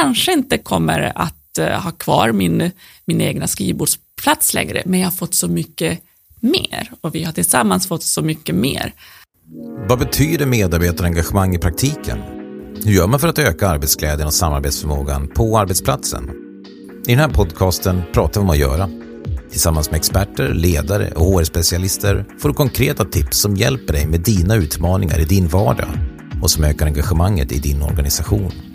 kanske inte kommer att eh, ha kvar min, min egna skrivbordsplats längre, men jag har fått så mycket mer och vi har tillsammans fått så mycket mer. Vad betyder medarbetarengagemang i praktiken? Hur gör man för att öka arbetsglädjen och samarbetsförmågan på arbetsplatsen? I den här podcasten pratar vi om att göra. Tillsammans med experter, ledare och HR-specialister får du konkreta tips som hjälper dig med dina utmaningar i din vardag och som ökar engagemanget i din organisation.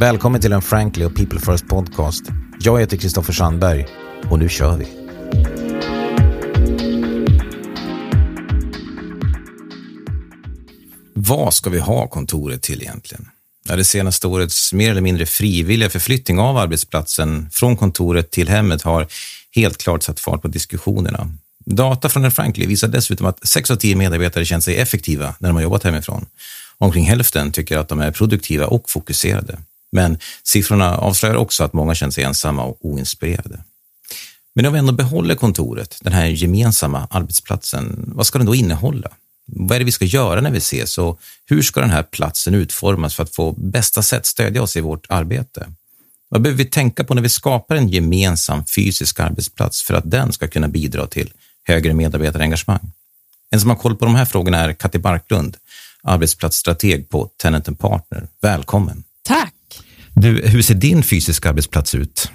Välkommen till en Frankly och People First podcast. Jag heter Kristoffer Sandberg och nu kör vi. Vad ska vi ha kontoret till egentligen? Det senaste årets mer eller mindre frivilliga förflyttning av arbetsplatsen från kontoret till hemmet har helt klart satt fart på diskussionerna. Data från en Frankly visar dessutom att 6 av 10 medarbetare känt sig effektiva när de har jobbat hemifrån. Omkring hälften tycker att de är produktiva och fokuserade. Men siffrorna avslöjar också att många känner sig ensamma och oinspirerade. Men om vi ändå behåller kontoret, den här gemensamma arbetsplatsen, vad ska den då innehålla? Vad är det vi ska göra när vi ses och hur ska den här platsen utformas för att på bästa sätt stödja oss i vårt arbete? Vad behöver vi tänka på när vi skapar en gemensam fysisk arbetsplats för att den ska kunna bidra till högre medarbetarengagemang? En som har koll på de här frågorna är Katti Barklund, arbetsplatsstrateg på Tenant Partner. Välkommen! Tack! Du, hur ser din fysiska arbetsplats ut?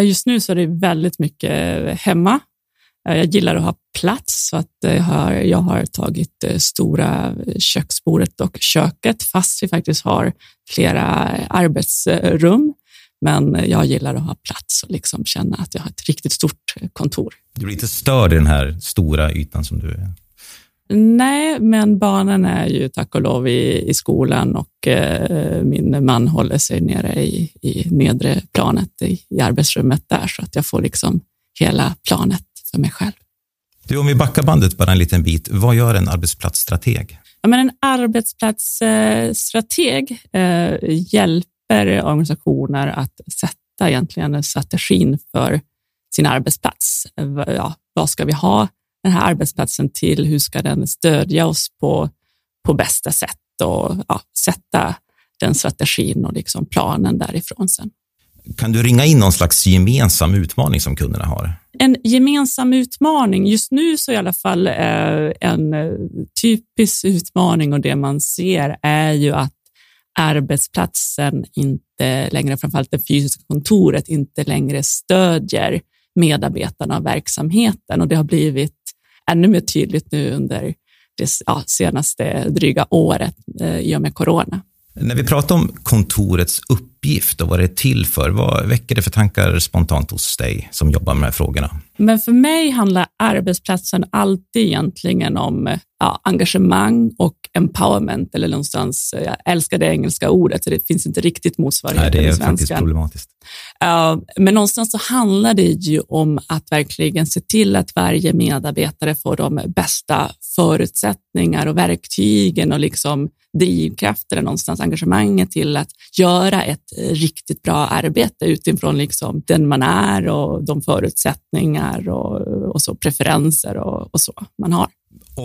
Just nu så är det väldigt mycket hemma Eh, jag gillar att ha plats så att jag har, jag har tagit eh, stora köksbordet och köket fast vi faktiskt har flera arbetsrum. Men jag gillar att ha plats och liksom känna att jag har ett riktigt stort kontor. Du blir inte störd i den här stora ytan som du är? Nej, men barnen är ju tack och lov i, i skolan och eh, min man håller sig nere i, i nedre planet i, i arbetsrummet där så att jag får liksom hela planet för mig själv. Du, om vi backar bandet bara en liten bit, vad gör en arbetsplatsstrateg? Ja, men en arbetsplatsstrateg eh, hjälper organisationer att sätta egentligen strategin för sin arbetsplats. Ja, vad ska vi ha den här arbetsplatsen till? Hur ska den stödja oss på, på bästa sätt och ja, sätta den strategin och liksom planen därifrån sen. Kan du ringa in någon slags gemensam utmaning som kunderna har? En gemensam utmaning, just nu så i alla fall eh, en eh, typisk utmaning och det man ser är ju att arbetsplatsen inte längre, framförallt det fysiska kontoret, inte längre stödjer medarbetarna och verksamheten och det har blivit ännu mer tydligt nu under det ja, senaste dryga året eh, i och med corona. När vi pratar om kontorets uppgift och vad det är till för, vad väcker det för tankar spontant hos dig som jobbar med de här frågorna? Men för mig handlar arbetsplatsen alltid egentligen om ja, engagemang och empowerment eller någonstans, jag älskar det engelska ordet, så det finns inte riktigt motsvarighet Nej, det är faktiskt problematiskt. Uh, men någonstans så handlar det ju om att verkligen se till att varje medarbetare får de bästa förutsättningar och verktygen och liksom drivkrafter, någonstans engagemanget till att göra ett riktigt bra arbete utifrån liksom den man är och de förutsättningar och, och så preferenser och, och så man har.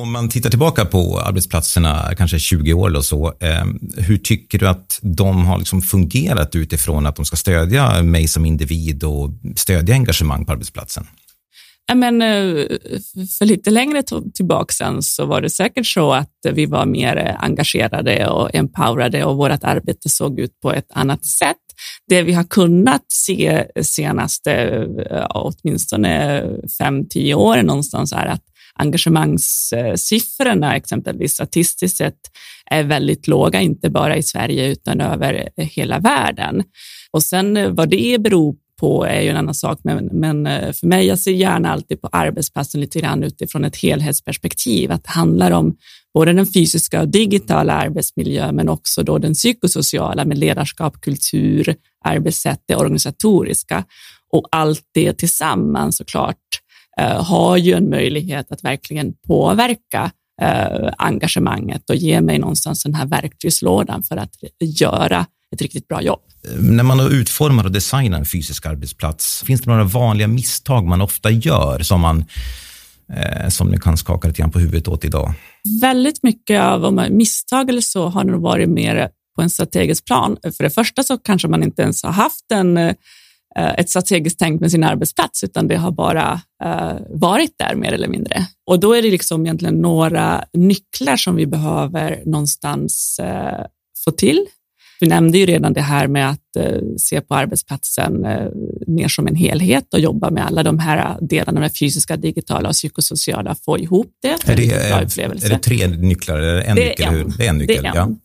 Om man tittar tillbaka på arbetsplatserna, kanske 20 år eller så, eh, hur tycker du att de har liksom fungerat utifrån att de ska stödja mig som individ och stödja engagemang på arbetsplatsen? Men, eh, för lite längre tillbaka sen så var det säkert så att vi var mer engagerade och empowerade och vårt arbete såg ut på ett annat sätt. Det vi har kunnat se senaste eh, åtminstone fem, tio åren någonstans är att engagemangssiffrorna exempelvis statistiskt sett är väldigt låga, inte bara i Sverige utan över hela världen. Och sen eh, vad det beror på är ju en annan sak, men, men eh, för mig, jag ser gärna alltid på arbetsplatsen lite grann utifrån ett helhetsperspektiv, att det handlar om både den fysiska och digitala arbetsmiljön, men också då den psykosociala med ledarskap, kultur, arbetssätt, det organisatoriska och allt det tillsammans såklart har ju en möjlighet att verkligen påverka eh, engagemanget och ge mig någonstans den här verktygslådan för att göra ett riktigt bra jobb. När man utformar och designar en fysisk arbetsplats, finns det några vanliga misstag man ofta gör som man eh, som ni kan skaka lite grann på huvudet åt idag? Väldigt mycket av om misstag eller så har nog varit mer på en strategisk plan. För det första så kanske man inte ens har haft en, eh, ett strategiskt tänk med sin arbetsplats, utan det har bara uh, varit där mer eller mindre. Och då är det liksom egentligen några nycklar som vi behöver någonstans uh, få till. Vi nämnde ju redan det här med att se på arbetsplatsen mer som en helhet och jobba med alla de här delarna med fysiska, digitala och psykosociala, få ihop det. Är det, är, är det tre nycklar eller en det nyckel? Är en. Det är en nyckel, det är en. Ja.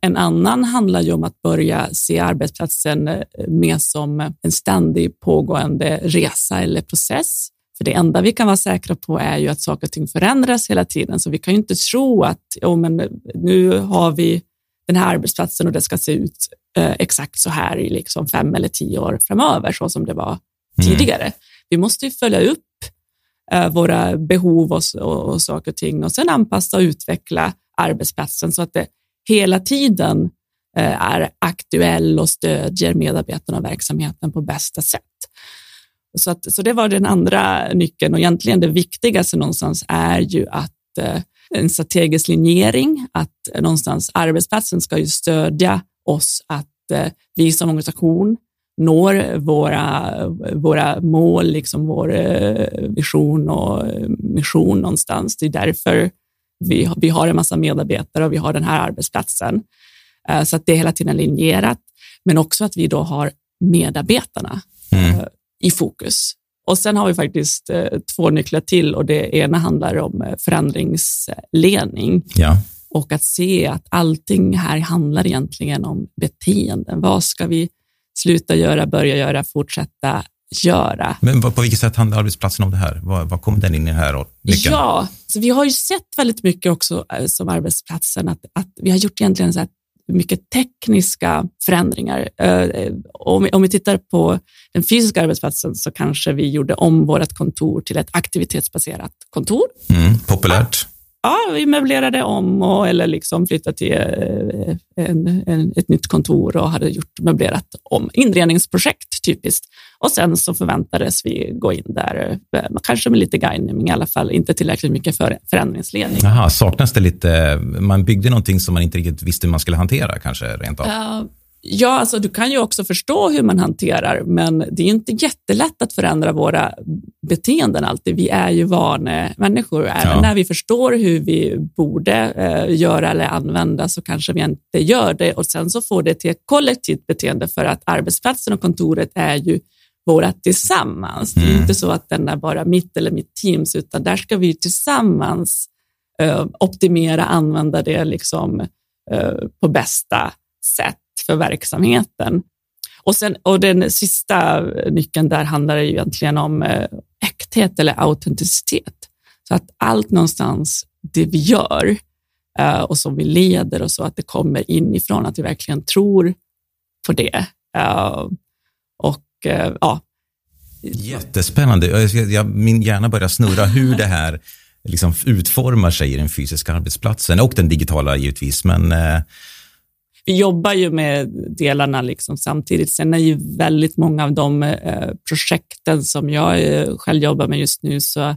En annan handlar ju om att börja se arbetsplatsen mer som en ständig pågående resa eller process. För det enda vi kan vara säkra på är ju att saker och ting förändras hela tiden, så vi kan ju inte tro att oh, men nu har vi den här arbetsplatsen och det ska se ut eh, exakt så här i liksom fem eller tio år framöver, så som det var mm. tidigare. Vi måste ju följa upp eh, våra behov och, och, och saker och ting och sen anpassa och utveckla arbetsplatsen så att det hela tiden eh, är aktuell och stödjer medarbetarna och verksamheten på bästa sätt. Så, att, så det var den andra nyckeln och egentligen det viktigaste någonstans är ju att eh, en strategisk linjering, att någonstans arbetsplatsen ska ju stödja oss att eh, vi som organisation når våra, våra mål, liksom vår vision och mission någonstans. Det är därför vi, vi har en massa medarbetare och vi har den här arbetsplatsen. Så att det är hela tiden linjerat, men också att vi då har medarbetarna mm i fokus. Och sen har vi faktiskt eh, två nycklar till och det ena handlar om eh, förändringsledning. Ja. Och att se att allting här handlar egentligen om beteenden. Vad ska vi sluta göra, börja göra, fortsätta göra? Men på vilket sätt handlar arbetsplatsen om det här? Vad, vad kommer den in i det här? Nyckeln? Ja, så vi har ju sett väldigt mycket också eh, som arbetsplatsen att, att vi har gjort egentligen så här mycket tekniska förändringar. Eh, om vi tittar på den fysiska arbetsplatsen så kanske vi gjorde om vårt kontor till ett aktivitetsbaserat kontor. Mm, populärt. Ja, vi möblerade om och, eller liksom flyttade till eh, en, en, ett nytt kontor och hade gjort möblerat om. Inredningsprojekt typiskt. Och sen så förväntades vi gå in där, eh, kanske med lite guidning, men i alla fall inte tillräckligt mycket för förändringsledning. Jaha, saknas det lite? Man byggde någonting som man inte riktigt visste hur man skulle hantera kanske rent av? Uh, Ja, alltså du kan ju också förstå hur man hanterar, men det är inte jättelätt att förändra våra beteenden alltid. Vi är ju vanemänniskor. Ja. när vi förstår hur vi borde eh, göra eller använda så kanske vi inte gör det och sen så får det till ett kollektivt beteende för att arbetsplatsen och kontoret är ju våra tillsammans. Mm. Det är mm. inte så att den är bara mitt eller mitt teams, utan där ska vi tillsammans eh, optimera, använda det liksom, eh, på bästa sätt för verksamheten. Och, sen, och den sista nyckeln där handlar det ju egentligen om eh, äkthet eller autenticitet. Så att allt någonstans det vi gör eh, och som vi leder och så, att det kommer inifrån, att vi verkligen tror på det. Eh, och ja. Jättespännande. Jag, min hjärna börjar snurra hur det här liksom utformar sig i den fysiska arbetsplatsen och den digitala givetvis. Men vi jobbar ju med delarna liksom samtidigt. Sen är ju väldigt många av de eh, projekten som jag eh, själv jobbar med just nu så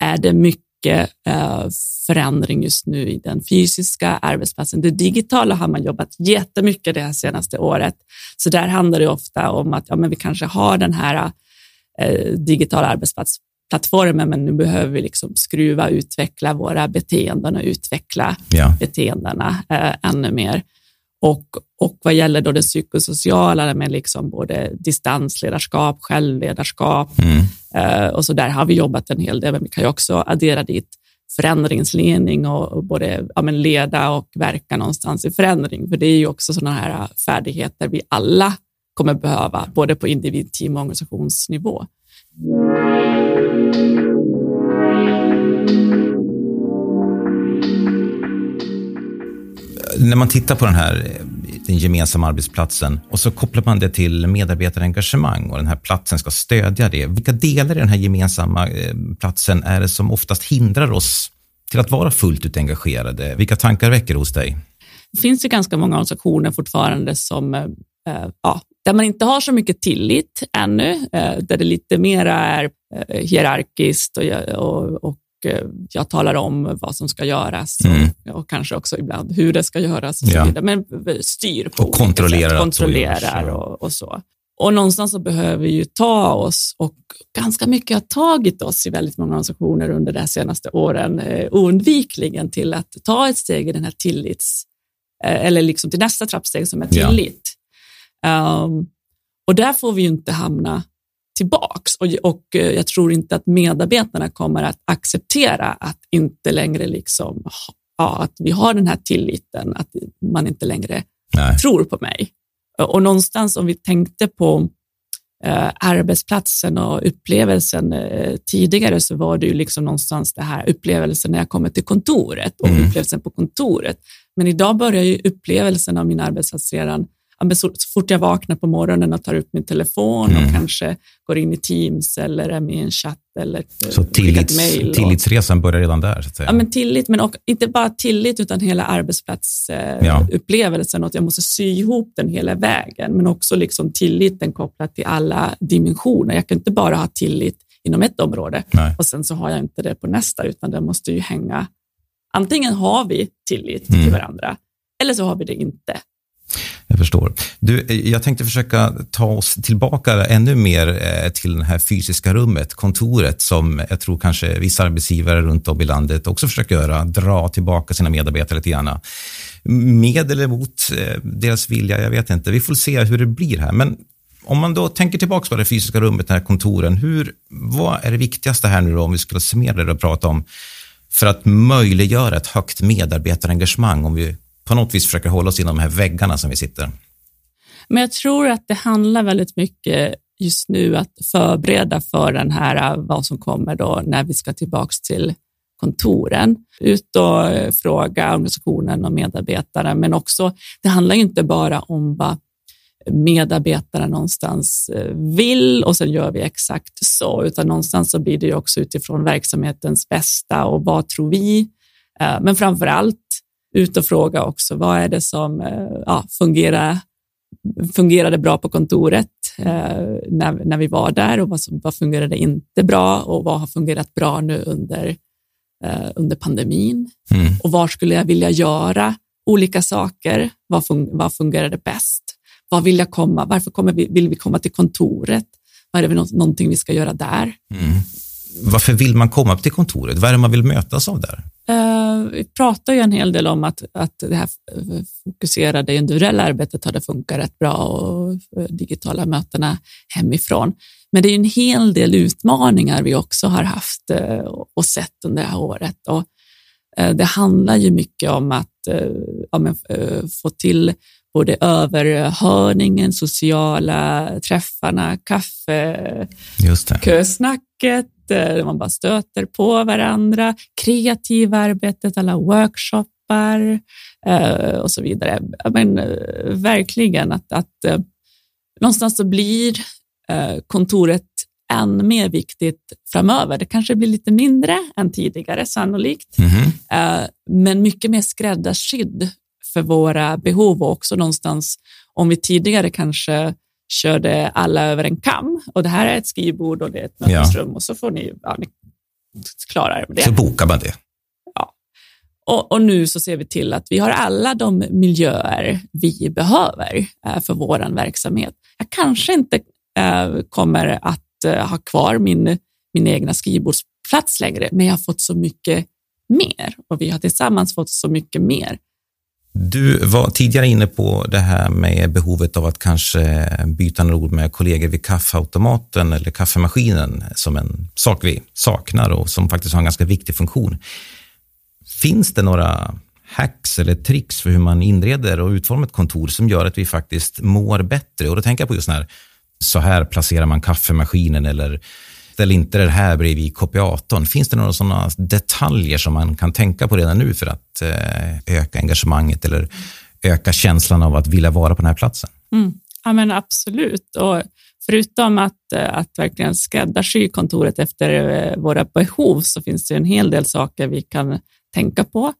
är det mycket eh, förändring just nu i den fysiska arbetsplatsen. Det digitala har man jobbat jättemycket det här senaste året, så där handlar det ofta om att ja, men vi kanske har den här digitala arbetsplatsplattformen, men nu behöver vi liksom skruva, utveckla våra beteenden och utveckla ja. beteendena eh, ännu mer. Och, och vad gäller då det psykosociala med liksom både distansledarskap, självledarskap mm. eh, och så där har vi jobbat en hel del, men vi kan ju också addera dit förändringsledning och, både ja, leda och verka någonstans i förändring, för det är ju också sådana här färdigheter vi alla kommer behöva, både på individ, team och organisationsnivå när man tittar på den här den gemensamma arbetsplatsen och så kopplar man det till medarbetarengagemang och den här platsen ska stödja det. Vilka delar i den här gemensamma eh, platsen är det som oftast hindrar oss till att vara fullt ut engagerade? Vilka tankar väcker det hos dig? Det finns ju ganska många organisationer fortfarande som eh, eh ja, där man inte har så mycket tillit ännu, eh, där det lite mera är eh, hierarkiskt och, och, och jag talar om vad som ska göras mm. och, och, kanske också ibland hur det ska göras och ja. Men styr på och kontrollerar, sätt, kontrollerar och, och, så. Och någonstans så behöver vi ju ta oss och ganska mycket har tagit oss i väldigt många organisationer under de senaste åren eh, oundvikligen till att ta ett steg i den här tillits eh, eller liksom till nästa trappsteg som är tillit. Ja. Um, och där får vi ju inte hamna tillbaks och, och eh, jag tror inte att medarbetarna kommer att acceptera att inte längre liksom, ja, att vi har den här tilliten, att man inte längre Nej. tror på mig. Och någonstans om vi tänkte på eh, arbetsplatsen och upplevelsen eh, tidigare så var det ju liksom någonstans det här upplevelsen när jag kommer till kontoret och mm. upplevelsen på kontoret. Men idag börjar ju upplevelsen av min arbetsplats redan så, fort jag vaknar på morgonen och tar upp min telefon mm. och kanske går in i Teams eller är med i en chatt eller så tillits, mail. Tillitsresan börjar redan där? Så att säga. Ja, men tillit, men och, inte bara tillit utan hela arbetsplatsupplevelsen ja. och att jag måste sy ihop den hela vägen, men också liksom tilliten kopplat till alla dimensioner. Jag kan inte bara ha tillit inom ett område Nej. och sen så har jag inte det på nästa, utan det måste ju hänga. Antingen har vi tillit mm. till varandra eller så har vi det inte. Jag förstår. Du, eh, jag tänkte försöka ta oss tillbaka ännu mer eh, till det här fysiska rummet, kontoret, som jag tror kanske vissa arbetsgivare runt om i landet också försöker göra, dra tillbaka sina medarbetare lite grann. Med eller mot eh, deras vilja, jag vet inte. Vi får se hur det blir här. Men om man då tänker tillbaka på det fysiska rummet, de här kontoren, hur, vad är det viktigaste här nu då, om vi skulle summera det och prata om, för att möjliggöra ett högt medarbetarengagemang, om vi på något vis försöker hålla oss inom de här väggarna som vi sitter. Men jag tror att det handlar väldigt mycket just nu att förbereda för den här, äh, vad som kommer då när vi ska tillbaks till kontoren. Ut och äh, fråga organisationen och medarbetare, men också, det handlar inte bara om vad medarbetarna någonstans äh, vill och sen gör vi exakt så, utan någonstans så blir det ju också utifrån verksamhetens bästa och vad tror vi? Men framför allt ut och fråga också, vad är det som eh, ja, fungerar, fungerade bra på kontoret eh, när, när vi var där och vad, som, vad fungerade inte bra och vad har fungerat bra nu under, eh, under pandemin? Mm. Och var skulle jag vilja göra olika saker? Vad, fun, vad fungerade bäst? Vad vill jag komma? Varför kommer vi, vill vi komma till kontoret? Vad är det någonting vi ska göra där? Mm. Varför vill man komma till kontoret? Vad är det man vill mötas av där? Uh, vi pratar ju en hel del om att, att det här fokuserade individuella arbetet har det funkat rätt bra och digitala mötena hemifrån. Men det är en hel del utmaningar vi också har haft uh, och sett under det här året. Och, uh, det handlar ju mycket om att ja, men, få till både överhörningen, sociala träffarna, kaffe, kösnacket, där man bara stöter på varandra, kreativa arbetet, alla workshoppar eh, och så vidare. Men eh, verkligen att, att eh, någonstans så blir kontoret än mer viktigt framöver. Det kanske blir lite mindre än tidigare sannolikt, mm -hmm. men mycket mer skräddarsydd för våra behov och också någonstans om vi tidigare kanske körde alla över en kam och det här är ett skrivbord och det är ett mötesrum ja. och så får ni, ja, ni klara er med det. Så bokar man det. Ja. Och, och, nu så ser vi till att vi har alla de miljöer vi behöver eh, för vår verksamhet. Jag kanske inte eh, kommer att eh, ha kvar min, min egna skrivbordsplats längre, men jag har fått så mycket mer och vi har tillsammans fått så mycket mer du var tidigare inne på det här med behovet av att kanske byta några ord med kollegor vid kaffeautomaten eller kaffemaskinen som en sak vi saknar och som faktiskt har en ganska viktig funktion. Finns det några hacks eller tricks för hur man inreder och utformar ett kontor som gör att vi faktiskt mår bättre? Och då tänker jag på just här, så här placerar man kaffemaskinen eller ställ inte det här bredvid kopiatorn. Finns det några sådana detaljer som man kan tänka på redan nu för att eh, öka engagemanget eller öka känslan av att vilja vara på den här platsen? Mm. Ja, men absolut. Och förutom att, eh, att verkligen skräddarsy kontoret efter eh, våra behov så finns det en hel del saker vi kan tänka på.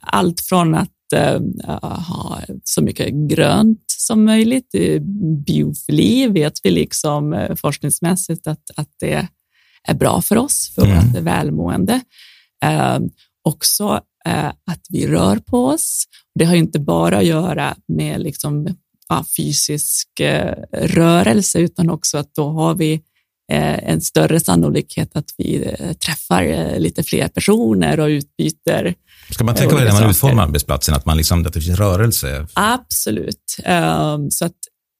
Allt från att ha så mycket grönt som möjligt. Biofili vet vi liksom forskningsmässigt att, att det är bra för oss, för mm. vårt välmående. Eh, också eh, att vi rör på oss. Det har inte bara att göra med liksom, ja, fysisk eh, rörelse, utan också att då har vi eh, en större sannolikhet att vi eh, träffar eh, lite fler personer och utbyter Ska man tänka på det när man utformar arbetsplatsen, att, man liksom, att det finns rörelse? Absolut. Um, så att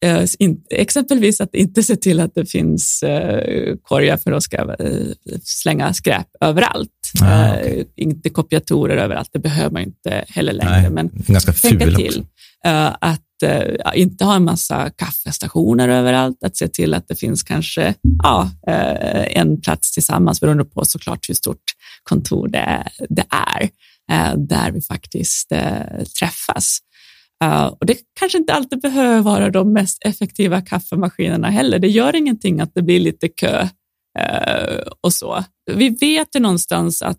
Eh, exempelvis att inte se till att det finns eh, korgar för att ska, eh, slänga skräp överallt. Ah, okay. Inte kopiatorer överallt, det behöver man inte heller längre. Nej, men ganska tänka till också. att inte ha en massa kaffestationer överallt, att se till att det finns kanske ja, en plats tillsammans, beroende på såklart hur stort kontor det, det är, Eh, där vi faktiskt eh, träffas. Eh, och det kanske inte alltid behöver vara de mest effektiva kaffemaskinerna heller. Det gör ingenting att det blir lite kö och så. Vi vet ju någonstans att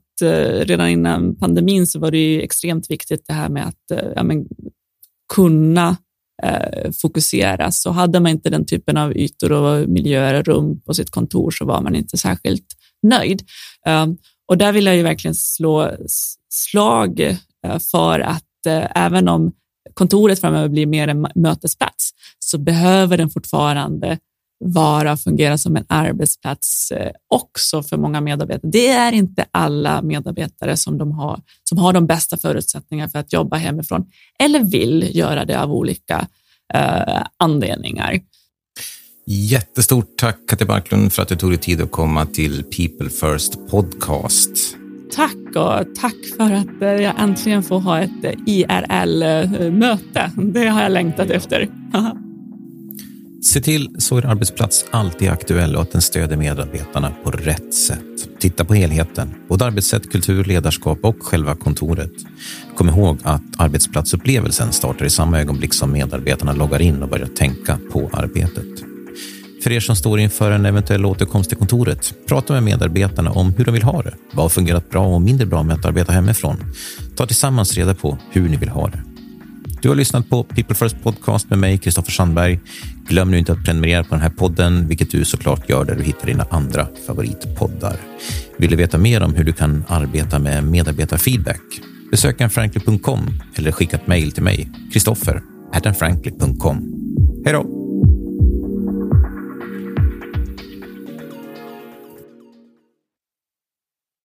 redan innan pandemin så var det extremt viktigt det här med att ja, men, kunna fokusera. Så hade man inte den typen av ytor och miljöer och rum på sitt kontor så var man inte särskilt nöjd och där vill jag ju verkligen slå slag eh, för att eh, även om kontoret framöver blir mer en mötesplats så behöver den fortfarande vara och fungera som en arbetsplats eh, också för många medarbetare. Det är inte alla medarbetare som, de har, som har de bästa förutsättningarna för att jobba hemifrån eller vill göra det av olika eh, anledningar. Jättestort tack Katja Barklund för att du tog dig tid att komma till People First Podcast tack och tack för att eh, jag äntligen får ha ett eh, IRL-möte. Det har jag längtat efter. Se till så er arbetsplats alltid är aktuell och att den stöder medarbetarna på rätt sätt. Titta på helheten, både arbetssätt, kultur, ledarskap och själva kontoret. Kom ihåg att arbetsplatsupplevelsen startar i samma ögonblick som medarbetarna loggar in och börjar tänka på arbetet. För er som står inför en eventuell återkomst till kontoret, prata med medarbetarna om hur de vill ha det. Vad har fungerat bra och mindre bra med att arbeta hemifrån? Ta tillsammans reda på hur ni vill ha det. Du har lyssnat på People First Podcast med mig, Kristoffer Sandberg. Glöm nu inte att prenumerera på den här podden, vilket du såklart gör där du hittar dina andra favoritpoddar. Vill du veta mer om hur du kan arbeta med medarbetarfeedback? Besök enfrankly.com eller skicka ett mejl till mig, Kristoffer, Hej då!